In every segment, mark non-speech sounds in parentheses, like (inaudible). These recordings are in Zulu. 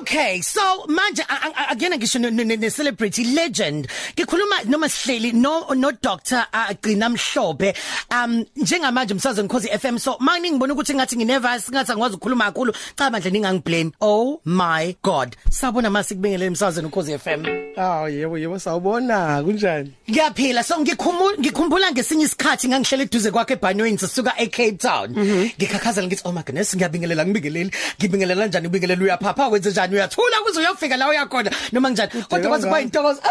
Okay, so manje again ngisho ne celebrity legend. Ngikhuluma noma sihleli no no Dr. Gcina Mhlophe. Um njengamanje umsazweni Khosi FM so manje ngibona ukuthi ngathi nginervous ngathi angikwazi ukukhuluma kakhulu. Cha manje ningangiblame. Oh my god. Sabona mase kubingelele umsazweni Khosi FM. Ah yebo yebo sawubona kunjani? Ngiyaphila so ngikhumbula ngikhumbula ngesinye isikhathi ngangihlele eduze kwakhe eBanweni sisuka eCape Town. Mhm. Ngikhakhazela ngithi oh my goodness ngiyabingelela ngibingeleli. Ngibingelela kanjani ubingelela uyaphapha wenze njani uyathula kuze uyofika la uyakhona noma njani? Kodwa kwaze kuba intokozo (laughs)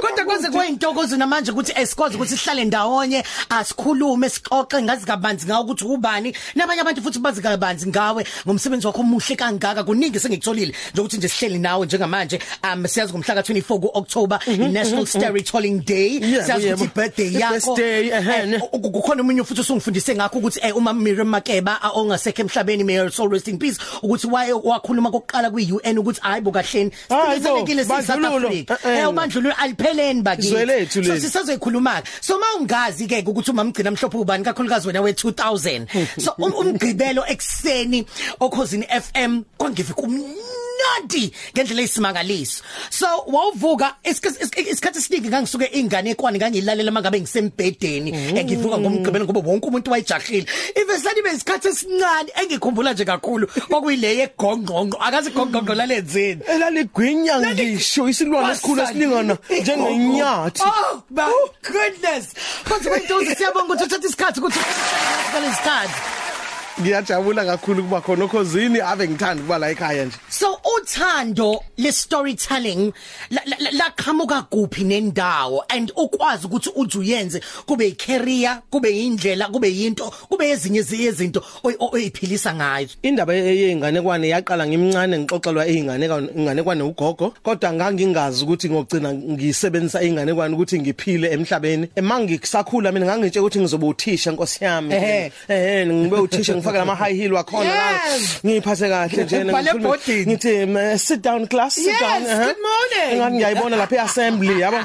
kodwa kwaze kuba intokozo namanje ukuthi esikwazi ukuthi sihlale ndawonye asikhulume sixoxe ngazi kabanzi ngawo ukuthi ubani. Nabanye abantu futhi bazi kabanzi ngawe. Ngomsebenzi wakho omuhle kangaka kuningi sengikutholile nje ukuthi nje sihleli nawe njengamanje um siyazi ngomhla ka24 kuOctober National Storytelling Day. Siyazi ukuthi birthday yakho birthday ehene kukhona umunye futhi usungifundise ngakho ukuthi uma Miriam Makeba ongasekho emhlabeni may her soul rest in peace. Ukuthi waye wakhuluma kokuqala kwi-UN ukuthi hayibo kahleni siqikelekile si South Africa. Eh ubandlululo alipheleni bakithi so sisazoyikhuluma so mawungazi ke ukuthi umamgcina mhlophe ubani kakhulukazi wena we2000 so umgqibelo ekseni okhosini FM kwangivika umnandi ngendlela eyisimangaliso. So wawuvuka isikhathi esiningi ngangisuke ingane ekwani ngangilalela mangabe ngisembhedeni engivuka ngomgqibelo ngoba wonke umuntu wayejahile. Ivesani besikhathi esincane engikhumbula nje kakhulu kwakuyile yegongqonqo akazi igongqonqo lalenzeni. Elaligwinya ngisho isilwane esikhulu esilingana njengenyathi. Oh my goodness. Kodwa kwentozi siyabonga ukuthi uthatha isikhathi ukuthi ngalesikhathi ngiyajabula kakhulu kuba khona okhosini ave ngithanda kuba la ekhaya nje. So uthando le storytelling laqhamuka kuphi nendawo? And ukwazi ukuthi uthi uyenze kube icareer kube indlela kube yinto kube ezinye izinto oyiphilisa ngayo. Indaba yeinganekwane yaqala ngimncane ngixoxelwa einganekwane inganekwane ugogo. Kodwa ngangingazi ukuthi ngogcina ngisebenzisa einganekwane ukuthi ngiphile emhlabeni. Emangisakhula mina ngangitshe ukuthi ngizoba uthisha nkosi yami. Eh ngibe uthisha ngifaka lama high heel wakhona la ngiphathe kahle nje ngithi sit down class sit down. good morning. Ngathi ngiyayibona lapha eassembly yabo.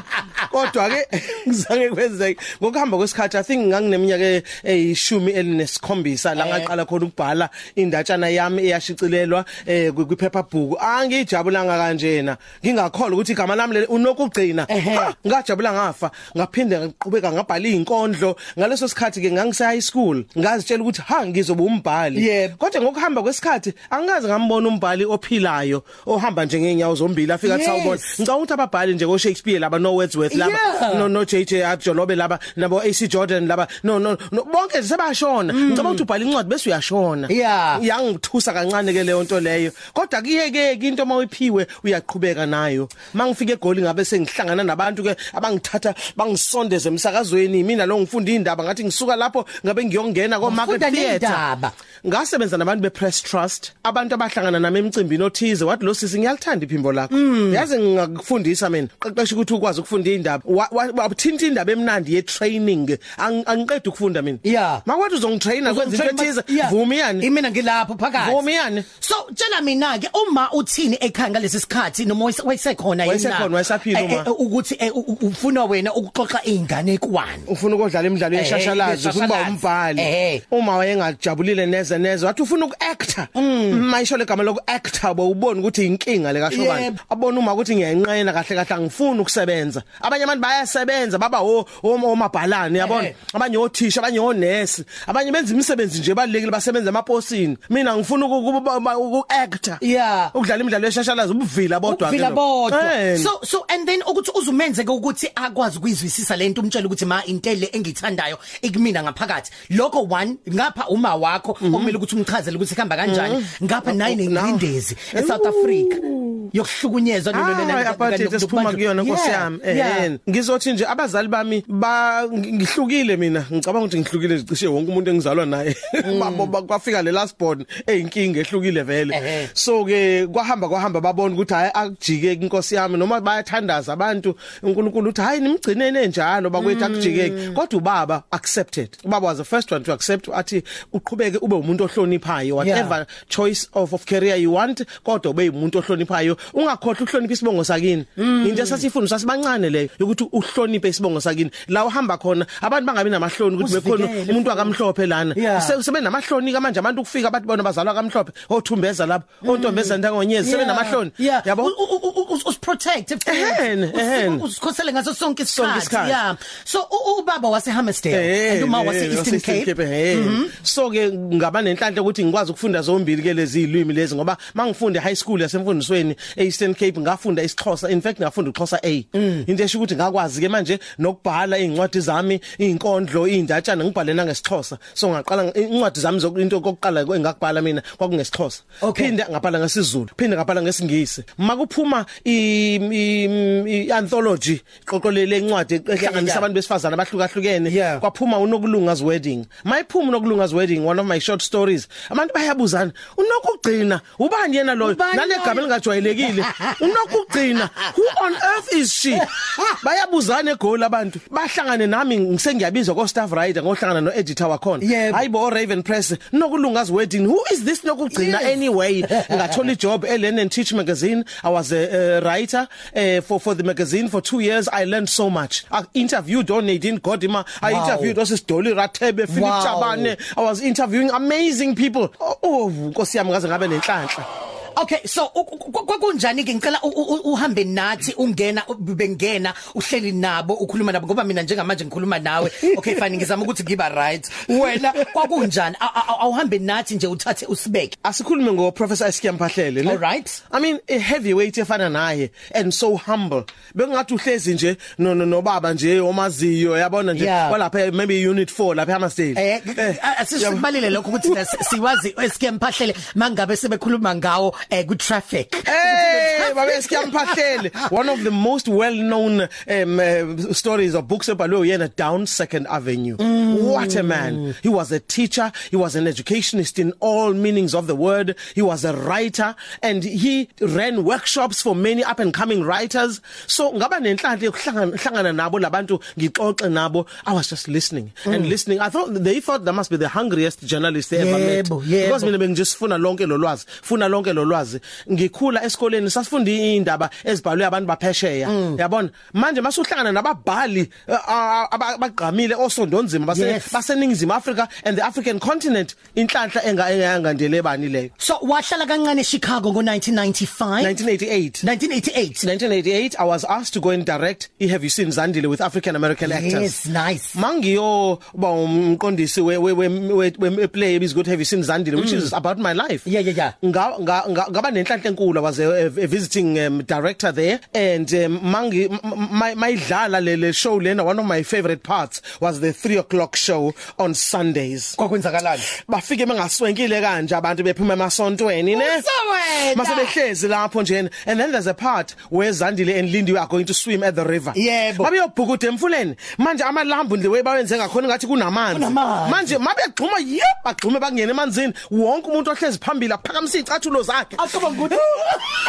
Kodwa ke (laughs) ngizange kwenzeke ngokuhamba kwesikhathi i think ngangineminyaka eyishumi elinesikhombisa la ngaqala khona ukubhala indatshana yami eyashicilelwa eh kwiphepha book angijabulanga kanjena. Ngingakholwa ukuthi igama lami leli unokugcina. Ngajabula ngafa. Ngaphinde ngiqhubeka ngabhala izinkondlo ngaleso sikhathi ke ngangise high school ngazitshela ukuthi ha ngizoba umbhali. Kodwa ngokuhamba kwesikhathi angazi ngambona umbhali ophilayo ohamba nje ngeenyawo zombili afika athi sawubona. Ngicabanga ukuthi ababhali nje ko Shakespeare laba no Wordsworth laba no no JJ Ajolobe laba nabo AC Jordan laba no no bonke sebashona. Ngicabanga ukuthi ubhala incwadi bese uyashona. Yangithusa kancane ke leyo nto leyo. Kodwa kuyeke into mawuphiwe uyaqhubeka nayo. Mangifika egoli ngabe sengihlangana nabantu ke abangithatha bangisondeze emsakazweni mina lo ngifunda indaba ngathi ngisuka lapho ngabe ngiyongena ko market theatre ngasebenza nabantu be press trust abantu abahlangana nami emcimbini othize wathi lo sisi ngiyalithanda iphimbo lakho. Yazi ngingakufundisa mina qeqesha ukuthi ukwazi ukufunda indaba. Wabuthinta indaba emnandi ye training angiqeda ukufunda mina. Yeah makwathi uzongitraina kwenza into ethize vumi yani. Imina ngilapho phakathi. Vumi yani. So tshela mina ke uma uthini ekhaya ngalesi sikhathi noma wayesekhona yena wayesekhona wayesaphila uma. ukuthi ufuna wena ukuxoxa izingane kwani? Ufuna ukudlala imidlalo yeshashalazi ufuna uba umbhali. Uma wayengajabulile neze neze wathi ufuna ukuactor. Mayisho legama lokuactor bawubona ukuthi inkinga le kashobani. Abona uma ukuthi ngiyanqena kahle kahle angifuni ukusebenza. Abanye abantu bayasebenza baba omabhalani yabona? Abanye othisha abanye onesi abanye benza imisebenzi nje balekile basebenza emaposini. Mina ngifuna ukuactor. Yeah ukudlala imidlalo yeshashalazi ubuvila bodwa ke bodwa. So so and then ukuthi uzumenze ke ukuthi akwazi ukuyizwisisa lento umtshela ukuthi ma intele engithandayo ikumina ngaphakathi. Lokho one ngapha uma wakho okumele ukuthi umchazele ukuthi khamba kanjani ngapha nayi nengindezi eSouth Africa. Yokuhlukunyezwa nona apartheid esiphuma kuyona nkosi yami. Eh ngizothi nje abazali bami ba ngihlukile mina. Ngicabanga ukuthi ngihlukile zicishe wonke umuntu engizalwa naye. (laughs) Kwafika le last born eyinkinga ehlukile vele. So ke kwahamba kwahamba babona ukuthi hayi akujike inkosi yami noma bayathandaza abantu. uNkulunkulu uthi hayi nimgcinene njalo bakwethu akujike kodwa ubaba accepted. Ubaba was the first one to accept athi uqhubeke ube umuntu ohloniphayo whatever yeah. choice of of career you want kodwa ube umuntu ohloniphayo. Ungakhohle uhlonipha isibongo sakini. Into esasifundiswa sibancane leyo ukuthi uhloniphe isibongo sakini. La uhamba khona abantu bangabi namahloni ukuthi bekhona umuntu akamhlophe lana. Sebe namahloni manje abantu ukufika bathi bona bazalwa kamhlophe. Othumbeza lapho ontombeza ntangonyezi sebe namahloni. Yabo? Usprotect usikhosele ngaso sonke isikhathi. Yeah. So ubaba wase Hammersdale and uma wase Eastern Cape. Mhm. so ke ngaba nenhlanhla ukuthi ngikwazi ukufunda zombili ke lezi ilwimi lezi ngoba mangifunde high school yasemfundisweni eEastern Cape ngafunda isiXhosa. In fact ngafunda uXhosa A. Mm. into esho ukuthi ngakwazi ke manje nokubhala incwadi zami inkondlo indatshana ngibhale nangesixhosa. So ngaqala incwadi zami zokuinto kokuqala engakubhala mina kwakungesixhosa. Phinde ngabhala ngesizulu phinde ngabhala ngesingisi. Makuphuma i anthology qoqolele incwadi ehlanganisa abantu besifazana abahlukahlukene kwaphuma unokulunga's wedding. Mayiphuma unokulunga's wedding one of my short stories. Abantu bayabuzana unokugcina ubani yena loyo? Nalegama lingajwayelekile unokugcina who on earth is she? (laughs) Bayabuzana egoli abantu. Bahlangane nami ngisengiyabizwa ko staff writer ngohlangana no editor wakhona hayibo Raven Press nokulunga's wedding. Who is this nokugcina anyway? (laughs) Ngathola ijob e Learn and Teach magazine. I was a, a writer uh, for for the magazine for 2 years. I learned so much. I interviewed on Nadine Godima. I wow. interviewed Osisdoli Rathebe Philip wow. Chabane. I was interviewing amazing people. Oh nkosi yami ngaze ngabe nenhlanhla. Okay so kwakunjani ke ngicela uhambe nathi ungena bengena uhleli nabo ukhuluma nabo ngoba mina njengamanje ngikhuluma nawe. Okay fine ngizama ukuthi ngiba right. Wena kwakunjani? Awuhambe nathi nje uthathe usibeke. Asikhulume ngo professor Eskia Mphahlele all right. I mean a heavyweight efana naye and so humble. Bengathi uhlezi nje no no baba nje omaziyo yabona nje? Walapha maybe unit 4 lapha amastate eh, eh asisibalile lokho ukuthi siwazi Eskia Mphahlele mangabe sebekhuluma ngawo. Eh ku traffic. Hey babe siyamphahlele one of the most well known um, uh, stories or books about yena down second avenue. Mm. what a man. He was a teacher he was an educationist in all meanings of the word he was a writer and he ran workshops for many up and coming writers. So ngaba nenhlanhla yokuhlangana nabo labantu ngixoxe nabo. I was just listening mm. and listening. I thought they thought there must be the hungriest journalist they ever met. Because mina bengijisifuna lonke lolwazi funa lonke lolwazi. Ulwazi ngikhula esikoleni sasifunda indaba ezibhalwe abantu baphesheya mm. yabona manje masuhlangana nababhali abagqamile osondonzima base baseningizimu Africa and the African continent inhlanhla engayangandele bani leyo so wahlala kancane eChicago ngo1995 1988 1988 1988 I was asked to go and direct i Have You Seen Zandile with African American actors yes nice mangiyo ba umqondisi we we we play ebizwa ukuthi Have You Seen Zandile which mm. is about my life yeah yeah yeah nga ngaba nenhlanhla enkulu was a, a visiting um, director there. And um, mangi mayidlala le show lena. One of my favorite parts was the 3 o'clock show on Sundays. Kwakwenzakalani? Bafike bengaswenkile kanje abantu bephuma emasontweni ne? Mase behlezi lapho nje and then there's a part where Zandile and Lindy are going to swim at the river. Yebo. Babe yobhukuda emfuleni. Manje amalambu the way bawenze ngakhona ngathi kunamanzi. Manje mabe gxuma yep bagxume bakungena emanzini. Wonke umuntu ohlezi phambili aphakamisa icathulo zakhe. (laughs) acabanga ukuthi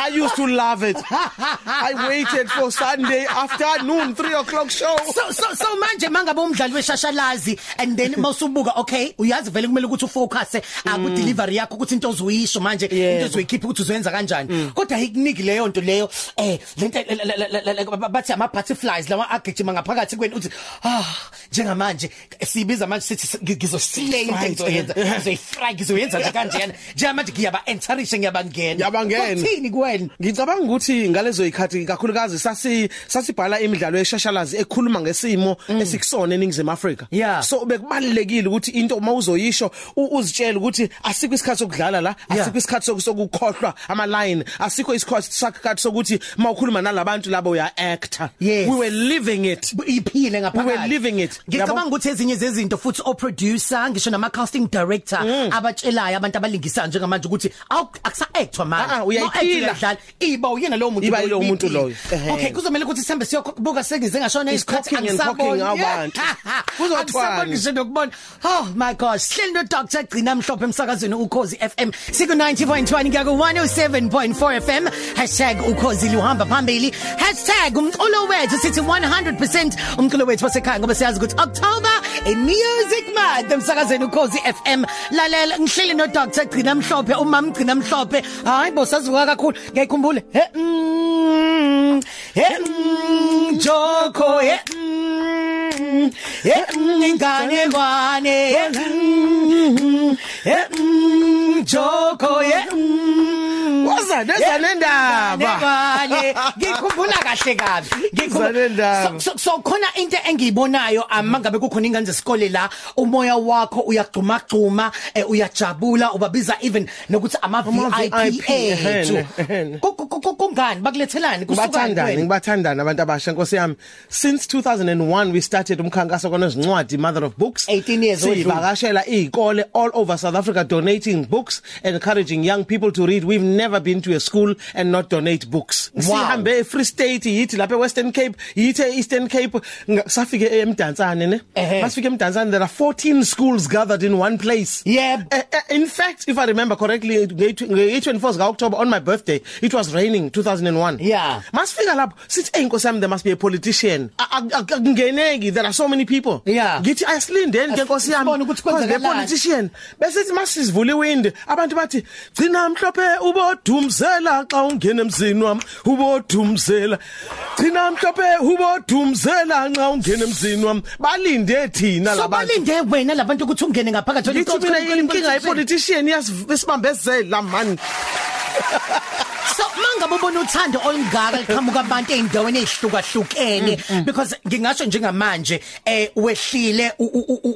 I used to love it. I waited for Sunday afternoon 3 o'clock show. So so so manje mangabe umdlali weshashalazi and then mawusubuka okay uyazi vele kumele ukuthi ufocus aku mm. delivery yakho ukuthi into ozuyisho manje into ozoyikhipha ukuthi uzoyenza kanjani. Mm. kodwa ikuniki leyo nto leyo eh lento bathi ama butterflies lawa agijima ngaphakathi kweni uthi ah njengamanje sibiza manje sithi ngizoslay into enzoyenza ngizoyifry ngizoyenza kanjena. Njengamanje ngiyaba encourage ngiyabangena yabangena uthini kuwena ngicabanga ukuthi ngalezo ikhathi kakhulukazi sasi sasibhala imidlalo yeshashalazi ekhuluma ngesimo mm. esikusona eningizimu Afrika yeah. so bekubalekile ukuthi into mawuzoyisho uzitshela ukuthi asikho isikhathi sokudlala la yeah. asikho isikhathi sokukhohlwa ama line asikho isikhathi sokuthi mawukhuluma nalabantu labo uya actor yes. we were living it iphile ngaphakathi we were living it ngicabanga ukuthi ezinye zezinto futhi o producer ngisho nama casting director mm. abatshelayo abantu abalingisayo njengamanje ukuthi akusa actwa manje. Ah uyayiphila. Dlala iba uyena lowo muntu iba lowo muntu loyo. Okay kuzomela ukuthi sihambe siyobuka sekize ngashona isikhathi angisaboni. abantu kuzothwala. Ngisho nokubona. Oh my gosh hleli no doctor gcina mhlophe emsakazweni ukhozi FM siku 90.1 kuya ku 107.4 FM #ukhozi luhamba phambili. #umculo wethu sithi 100% umculo wethu wasekhaya ngoba siyazi ukuthi October a music manje emsakazweni ukhozi FM lalela ngihleli no Dr Gcina Mhlophe umama Gcina Mhlophe. Hayi bo sazuka kakhulu. Ngiyikhumbule he mm, he mm, Joko he mm, he ingane kwane he Joko he waza neza nendaba. Ngane ngikhumbula kahle kabi. Ngikhumbula. so, so khona into engiyibonayo amangabe kukhona ingane zesikole la umoya wakho uyagcuma gcuma uyajabula ubabiza even nokuthi ama VIP ethu. Kungani bakulethelani kusuka ngibathandana abantu abasha. Nkosi yami since 2001 we started umkhankaso kona izincwadi mother of books. 18 years old. Sivakashela izikole all over South Africa donating books encouraging young people to read. We've never been to a school and not donate books. Wow. sihambe Free State yithi lapha eWestern Cape yithi eEastern Cape. Safike emdantsane ne? Masifike emdantsane there are 14 schools gathered in one place. Yeah uh, uh, in fact if i remember correctly nge24 ka October on my birthday it was raining 2001 yeah. Masifika lapho sithi hey inkosi yami there must be a politician. Akungeneki there are so many people. Yeah. Ngithi asilindeni ke inkosi yami? because the politician. Bese sithi masivule iwind. Abantu bathi gcina mhlophe ubodumzela xa ungena emzini wami ubodumzela. Gcina mhlophe ubodumzela nxa ungena emzini wami. Balinde thina labantu so balinde wena labantu ukuthi ungene ngaphakathi ngithi mina inkinga yepolitician yasibambezela man. So mangabe ubona uthando olungaka liqhamuka abantu eindaweni ezihlukahlukene because ngingasho njengamanje eh wehlile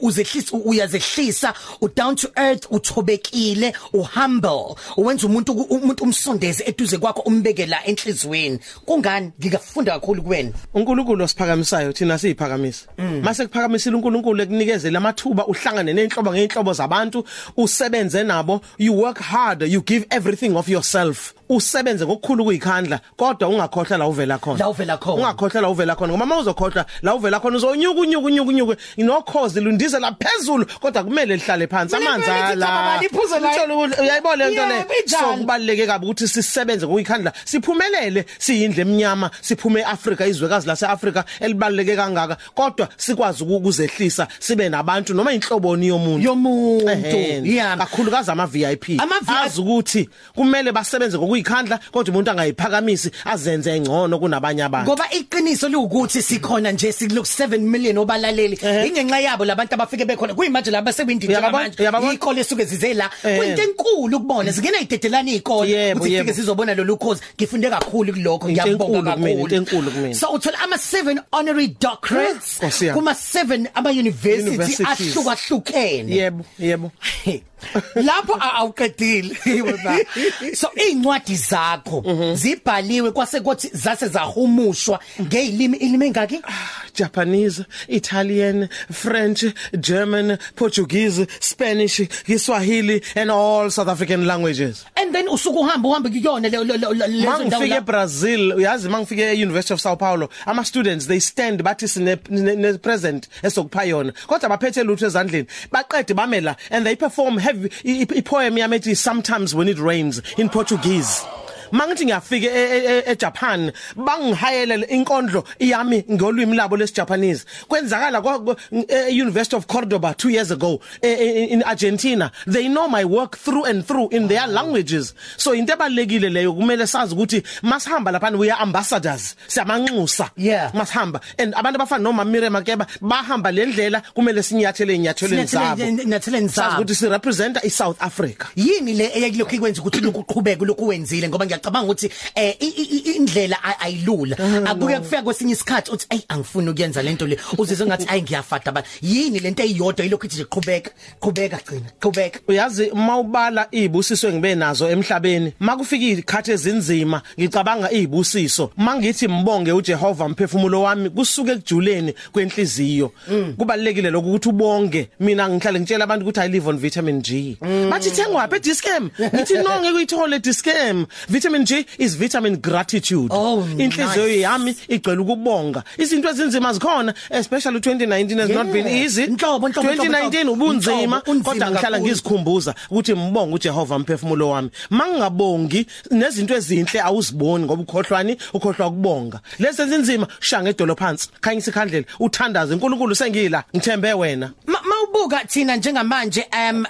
uzehlisa uyazehlisa u down to earth uthobekile u humble uwenza umuntu umuntu umsondeze eduze kwakho umbeke la enhlizweni. Kungani? Ngikafunda kakhulu kuwena. uNkulunkulu osiphakamisayo thina siyiphakamisa. Mase kuphakamisile uNkulunkulu ekunikeze lamathuba uhlangane nenhlobo ngeenhlobo zabantu usebenze nabo you work hard you give everything of yourself. Usebenze ngokukhulu kuyikhandla kodwa ungakhohlwa la uvela khona. La uvela khona. Ungakhohlwa la uvela khona ngoba mawuzokhohlwa la uvela khona uzonyuka unyuka unyuka unyuka inokhozi lundize la phezulu kodwa kumele lihlale phansi. Amanzi ala. uyayibona lento le? So kubaleke kabi ukuthi sisebenze ngokuyikhandla siphumelele siyindle eminyama siphume eAfrika izwekazi lase Africa elibaleke kangaka. Kodwa sikwazi ukuzehlisa sibe nabantu noma inhloboni yomuntu. Yomuntu. Yeah kakhulukazi ama VIP azi ukuthi kumele basebenze ngokuyikhandla kodwa umuntu angayiphakamisi azenze engcono kunabanye abantu. Ngoba iqiniso liwukuthi sikhona nje sikulok 7 million obalaleli. Ingenxa yabo labantu abafike bekhona. Kuyimanje laba sebindini njengamanje. Ikole esuke zize la. Kwinto enkulu ukubona. Zingena idedelana izikole ukuthi fike sizobona lolu course ngifunde kakhulu kulokho. Ngiyabonga kakhulu. enkulu kumina. So uthola ama 7 honorary doctorates kuma 7 ama university ahlukahlukene. Yebo yebo. Lapho awuqedile (laughs) wena so incwadi zakho zibhaliwe kwase kuthi zase zahumushwa ngeilimi ilimi engaki? Japanese Italian French German Portuguese Spanish Kiswahili and all South African languages. And then usuku uhamba uhamba kuyona lezo ndawo mangifike eBrazil uyazi mangifike eUniversity of Sao Paulo ama students they stand bathi sine ne present esokupha yona. Kodwa baphethe lutho ezandleni baqede bamela and they perform heavy ipoem yami ethi sometimes when it rains in Portuguese. Mangithi ngiyafika eJapan bangihayele inkondlo iyami ngolwimi labo lesijapanese kwenzakala kwa University of Cordoba 2 years ago in Argentina. They know my work through and through in their languages. So into ebalekile leyo kumele sazi ukuthi masihamba lapha we are ambassadors. Siyamanxusa. Yeah. masihamba. And abantu abafana noma Mire Makeba bahamba lendlela kumele sinyathele inyathelweni zabo. inyathelweni zabo sazi ukuthi si represent i South Africa. Yini le eyakilokho ikwenza ukuthi lokuqhubeka lokhu wenzile ngoba ngiyacabanga ukuthi eh indlela ayilula. Akuye kufika kwesinye isikhathi uthi ay angifuni ukuyenza lento le. Uzizwe ngathi ay ngiyafata ba yini lento eyodwa? Ilokhu ithi qhubeka qhubeka gcina qhubeka. Uyazi mawubala izibusiso ngibe nazo emhlabeni makufika izikhathi ezinzima ngicabanga izibusiso mangithi mbonge uJehova mphefumulo wami kusuke ekujuleni kwenhliziyo. Kubalekile lokho ukuthi ubonge. Mina ngihlale ngitshela abantu ukuthi i live on vitamin G. Bathi thengwa Discam ngithi no ngeke uyithole Discam vitamin G is vitamin gratitude. Oh, inhliziyo nice. yami igcwele ukubonga. Izinto ezinzima zikhona especially 2019 has yeah. not been easy. Nhlobo 2019 ubunzima kodwa ngihlala ngizikhumbuza ukuthi mbonga uJehova mphefumulo wami. Mangingabongi nezinto ezinhle awuziboni ngoba ukhohlwani ukhohlwa ukubonga lezi ezinzima shanga edolo phansi khanyisa ikhandlela uthandaze. uNkulunkulu sengila. Ngithembe wena. Sokubuka thina njengamanje um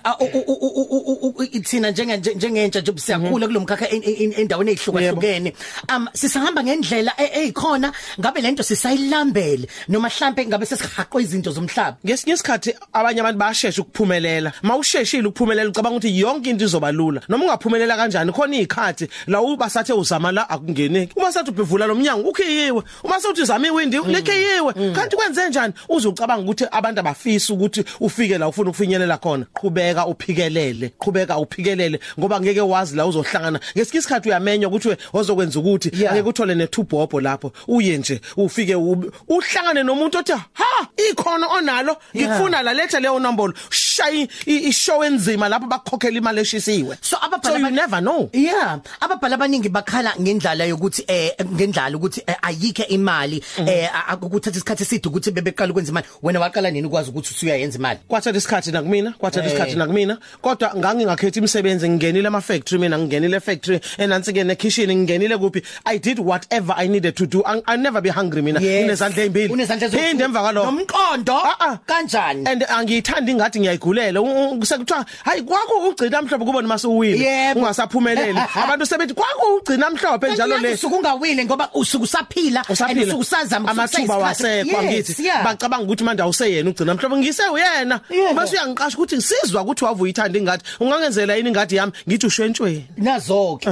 thina njenge njengentsha nje siyakhula kulomkhakha endaweni ezihlukahlukene um sisahamba ngendlela ezikhona ngabe lento sisayilambele noma mhlambe ngabe sesihaqwa izinto zomhlaba? Ngesinye isikhathi abanye abantu bayashesha ukuphumelela. Mawusheshile ukuphumelela ucabanga ukuthi yonke into izoba lula. Noma ungaphumelela kanjani khona izikhathi la uba sathe uzama la akungeneki uma sathi ubhevula lo mnyango ukhiyiwe uma sothi uzama iwindi lekhiyiwe kanti kwenze njani? Uzucabanga ukuthi abantu abafisa ukuthi ufike la ufuna ukufinyelela khona qhubeka uphikelele qhubeka uphikelele ngoba ngeke wazi la uzohlangana. Ngesikhathi isikhathi uyamenywa ukuthi wozokwenza ukuthi angeke uthole nethubhobho lapho. Uye nje ufike uhlangane nomuntu othi ha ikhono onalo ngifuna la lethe leyo nombolo shaya ishow enzima lapho bakukhokhela imali eshisiwe. So ababhala so you never know. Yeah. Ababhala abaningi bakhala ngendlala yokuthi eh ngendlala ukuthi eh, ayikhe imali mm-hmm. eh ukuthatha isikhathi eside ukuthi bebeqala ukwenza imali. Wena waqala nini ukwazi ukuthi usuyayenza imali? Kwathatha isikhathi nakumina kwathatha isikhathi nakumina kodwa ngangingakhethi imisebenzi ngingenile ama factory mina ngingenile factory enansi ke ne kitchen ngingenile kuphi? I did whatever i needed to do. I, I never be hungry mina. Nginezandla ezimbili. Phinde emva kwalokho. Nomqondo? Kanjani? And angiyithandi ingathi ngiyayigulela sekuthiwa hayi kwakho ugcina mhlophe kubona masuwile ungasaphumeleli. (laughs) Abantu sebethi kwakho ugcina mhlophe njalo le. usuku ungawile ngoba usuku usaphila and usuku usazama amathuba wasekho angithi bacabanga ukuthi manje awuseyena ugcina mhlophe. Ngise uyena. Bese uyangiqasha ukuthi sizwa ukuthi wavu uyithanda ingathi ungangenzela yini ingadi yami? Ngithi ushwentshweni nazo ke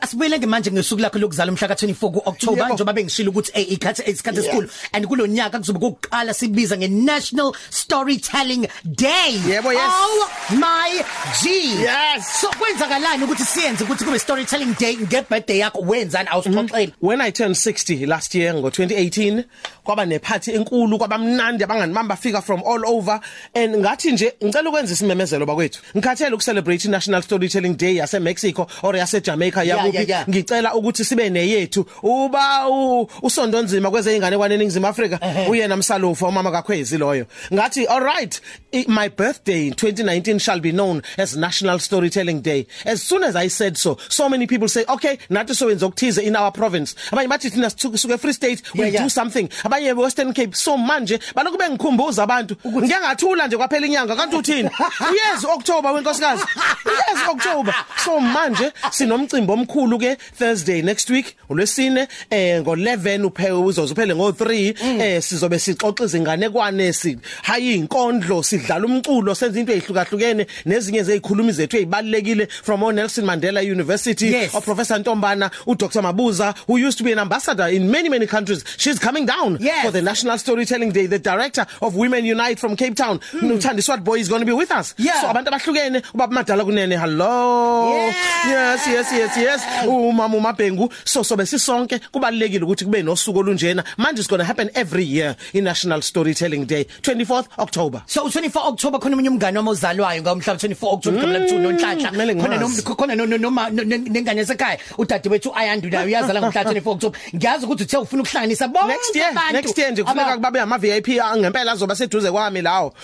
asibuyele ke manje ngesuku lakho lokuzalwa umhla ka24 kuOctober njengoba bengishilo ukuthi hey ikhathi isikhathi esikhulu. And kulonyaka kuzobe kokuqala sibiza ngeNational Storytelling Day. Yebo yes. Oh my g. Yes. So kwenzakalani ukuthi siyenze ukuthi kube storytelling day? Ngebirthday yakho wenzani? Awusixoxela when i turned 60 last year ngo 2018 kwaba neparty enkulu kwabamnandi abangani bami bafika from all over. And ngathi nje ngicela ukwenza isimemezelo bakwethu. Ngikhathele ukucelebrate national storytelling day yase Mexico or yase Jamaica yakuphi? ngicela ukuthi sibe neyethu. Uba usondonzima kweze ingane kwaneningizimu Africa uyena msalofu umama kakhwezi loyo. Ngathi all right my birthday in 2019 shall be known as national storytelling day. As soon as i said so so many people say okay nathi so wenza ukuthize in our province. Abanye bathi thina suke free state we yeah, yeah. do something. Abanye western cape so manje balokhu bengikhumbuza abantu. Ngeke ngathula nje kwaphela inyanga kanti uthini? Uyezi october wenkosikazi. Uyezi october. So manje sinomcimbi omkhulu ke thursday next week ulwesine eh ngo11 uphe uzoze uphele ngo3 eh sizobe sixoxa izinganekwane si hayi inkondlo sidlala umculo senza into ezihlukahlukene nezinye zezikhulumi zethu ezibalekile from Nelson Mandela University yes. or Professor Ntombana u Dr Mabuza who used to be an ambassador in many many countries. She's coming down yes. for the National Storytelling Day the director of Women Unite from Cape Town. Mm. Nuthandiswa Boy is going to be with us? Yeah. so abantu abahlukene ubaba madala kunene hello. Yeah. yes yes yes yes. Umama uMabhengu so sobe sisonke kubalekile ukuthi kube nosuku olunjena. Manje it's going to happen every year in National Storytelling Day 24th October. So 24 October khona umunye umngane wami ozalwayo ngomhla 24 October kamla mthu nonhlanhla khona khona noma nengane esekhaya udade wethu ayandu nayo uyazala ngomhla 24 October. Ngiyazi ukuthi uthe ufuna ukuhlanganisa bonke next year next year nje kufuneka kubabe ama VIP ngempela azoba seduze kwami lawo.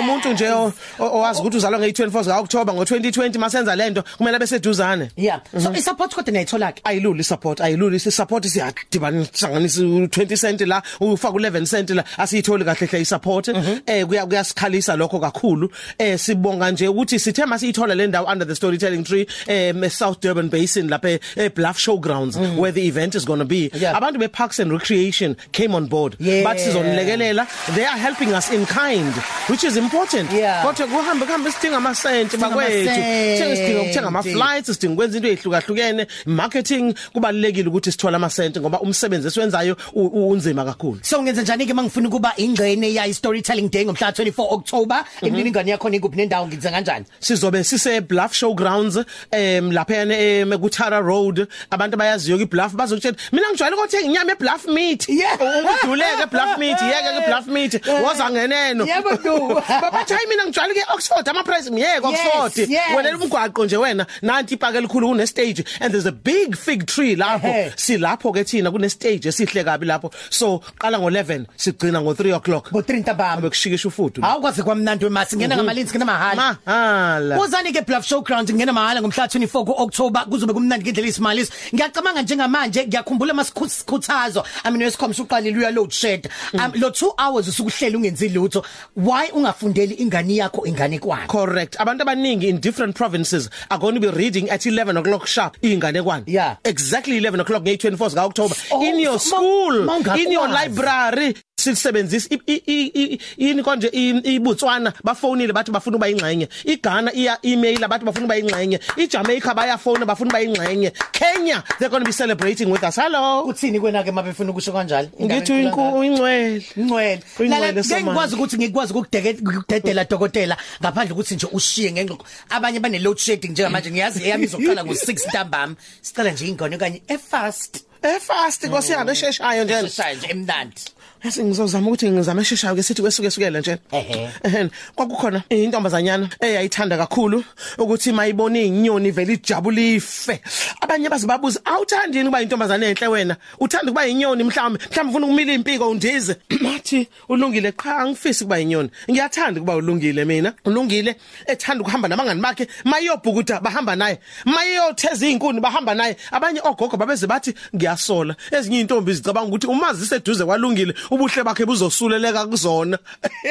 Umuntu nje owazi ukuthi uzalwa nge24 ka October ngo2020 masenza lento kumele bese seduzane yeah. So i support kodwa nayithola ke ayiluli support ayiluli. Si support siyadibanisa 20 cent la ufaka 11 cent la asiyitholi kahle hle i support eh kuya kuyasikhalisa lokho kakhulu. Eh sibonga nje ukuthi sithe masiyithola le ndawo under the storytelling tree eh South Durban Basin lapha e Bluff Showgrounds mm. where the event is going to be. Yeah. abantu be Parks and Recreation came on board. Yeah. but sizonilekelela they are helping us in kind. Which is important. Yeah. kodwa kuhambe kuhambe sidinga ama cent bakwethu thenga sidinga ukuthenga ama flights sidinga ukwenza into ezihlukahlukene marketing kubalekile ukuthi sithola ama cent ngoba umsebenzi esiwenzayo unzima kakhulu. So ngenza njani ke mangifuna kuba ingxenye ya storytelling day ngomhla 24 October? Imniningane yakho nikuphi nendawo ngizenza kanjani? Sizobe sise Bluff Showgrounds em lapha em kuTara Road. Abantu bayaziyo ke Bluff bazokutshela mina ngijwayele ukuthi inyama eBluff meat. Uduleke Bluff meat yeke ke Bluff meat. (laughs) Woza ngeneno. Yebo du babathi hayi mina ngijwayele ke Oxford ama price ngiyeke Oxford. wena umgwaqo nje wena nanti ipake elikhulu kune stage and there's a big fig tree lapho. Silapho ke thina kune stage esihle kabi lapho. So qala ngo11 sigcina ngo3 o'clock. Ngo3 ntambama bekushikisha ufudu awukwazi kwamnandi wemasi ngena ngamalinzi ngena mahala mahala uzani ke Bluff Showground ngena mahala ngomhla 24 kuOctober kuzobe kumnandi ngendlela isimaliso ngiyacabanga njengamanje ngiyakhumbula masikhuthazo. I mean wesikhomsha uqalile uya load shed. Um lo 2 hours usukuhlela ungenzi lutho. Why why ungafundeli ingane yakho ingane kwani? Correct. Abantu abaningi in different provinces are going to be reading at 11 o'clock sharp ingane kwani? Yeah exactly 11 o'clock nge 24 ka October. Oh, in your school in your library sisebenzisa yini konje ibutswana bafonile bathi bafuna uba ingxenye iGhana iya email bathi bafuna uba ingxenye iJamaica bayafona bafuna uba ingxenye Kenya they're going to be celebrating with us. Hello? Uthini kwena ke mabefuna ukusho kanjalo? Ngithi ingcwele ingcwele lala ngikwazi ukuthi ngikwazi ukudedela dokotela ngaphandle ukuthi nje ushiye ngengqondo. Abanye bane load shedding njengamanje. Ngiyazi eyami izoqala ngo6 ntambama. Sicela nje ingane okanye e fast. E fast nkosiyana esheshayo nje. Esheshayo nje emnandi. Yasi ngizozama ukuthi ngizame esheshayo ke sithi kwesuke sukela nje. Ehe. Kwakukhona intombazanyana eyayithanda kakhulu ukuthi mayibona izinyoni vele ijabulife. Abanye bazibabuza awuthandi yini kuba intombazane enhle wena? Uthanda kuba inyoni mhlawumbe mhlawumbe ufuna ukumila impiko undize. (clears throat) Mathi ulungile cha angifisi kuba inyoni. Ngiyathanda kuba ulungile mina. Ulungile ethanda ukuhamba nabangani bakhe mayiyobhukuda bahamba naye. Mayiyotheza izinkuni bahamba naye. Abanye ogogo babeze bathi ngiyasola. Ezinye intombi zicabanga ukuthi umazi seduze kwalungile ubuhle bakhe buzosuleleka kuzona.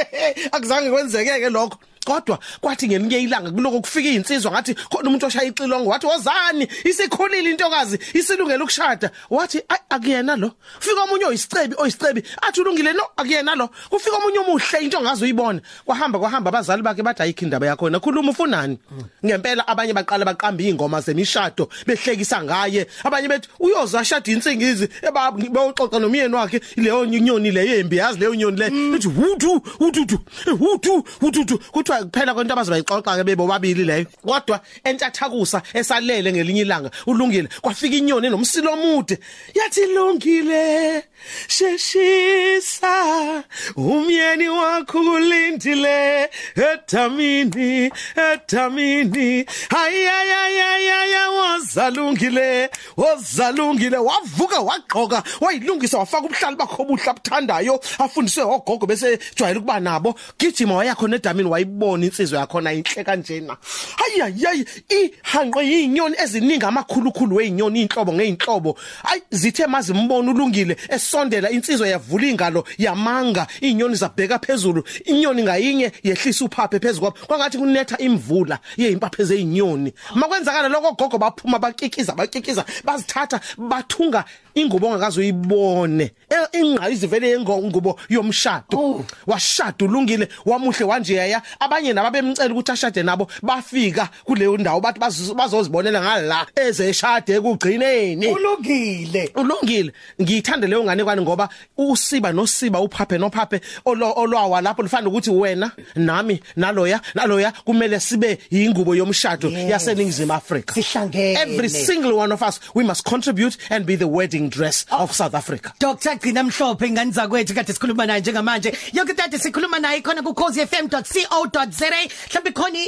(laughs) Akuzange kwenzekeke lokho. Kodwa kwathi ngelinye ilanga kuloko kufika izinsizwa ngathi khona umuntu oshaya ixilongo wathi wozani isikhulile intokazi isilungela ukushada. Wathi akuyena lo. Fika omunye oyisicebi oyisicebi athi ulungile no? Akuyena lo. Kufika omunye omuhle into ngazo uyibona. Kwahamba kwahamba abazali bakhe bathi ayikho indaba yakho na khuluma ufunani? Ngempela abanye baqala baqamba izingoma zemishado behlekisa ngaye. Abanye bethi uyoza shada insingizi ebaxoxa nomyeni wakhe leyo nyoni leyo embi yazi leyo nyoni le. Ethi hudu hudu hudu hudu kuthi kuthiwa kuphela kwento abazibayixoxa ke bebo babili leyo. Kodwa entathakusa esalele ngelinye ilanga ulungile kwafika inyoni nomsilo omude. Yathi lungile sheshisa umyeni wakho kulindile ethamini ethamini ayayayaya wazalungile wazalungile wavuka wagqoka wayilungisa wafaka ubuhlali bakho obuhle abuthandayo afundiswe ogogo bese jwayele ukuba nabo. Gijima wayakho nedamini wayibo uyibona insizwe yakhona inhle kanjena. Hayiyayi ihanqwe yinyoni eziningi amakhulukhulu weinyoni inhlobo ngeinhlobo ayi zithe mazimbona ulungile esondela insizwe yavula ingalo yamanga inyoni zabheka phezulu inyoni ngayinye yehlisa uphaphe phezulu kwabo. Kwangathi kunetha imvula yezimpaphe zezinyoni. Makwenzakala lokho gogo baphuma bakikiza bakikiza bazithatha bathunga ingubo ongakazi uyibone e, ingqayizi vele yengubo yomshado. Oh. washada ulungile wamuhle wanje yaya abanye nababemcela ukuthi ashade nabo bafika kuleyo ndawo bathi bazozibonela ngala ezeshade ekugcineni. Ulungile. Ulungile. Ngiyithanda leyo ngane kwani ngoba usiba nosiba uphaphe nophaphe olwawa lapho lifana ukuthi wena nami naloya naloya kumele sibe ingubo yomshado yaseningizimu Africa sihlangene. Every single one of us we must contribute and be the wedding dress oh. of South Africa. Dr Gcina Mhlophe ingane zakwethu kade sikhuluma naye njengamanje. Yonke tade sikhuluma naye khona ku cozfm.co co.za mhlawumbe khona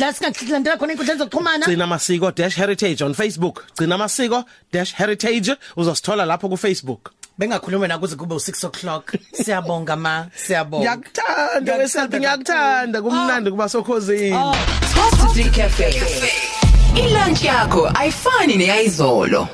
la singakulandela khona inkundla zokuxhumana gcina masiko-heritage on facebook. Gcina masiko-heritage uzosithola lapho ku Facebook bengakhuluma nakuze kube u6 o'clock. Siyabonga ma. Siyabonga. Ngiyakuthanda weselfi ngiyakuthanda. Kumnandi kuba sokhozini Top 3 Cafe Ilunch yakho ayifani neyizolo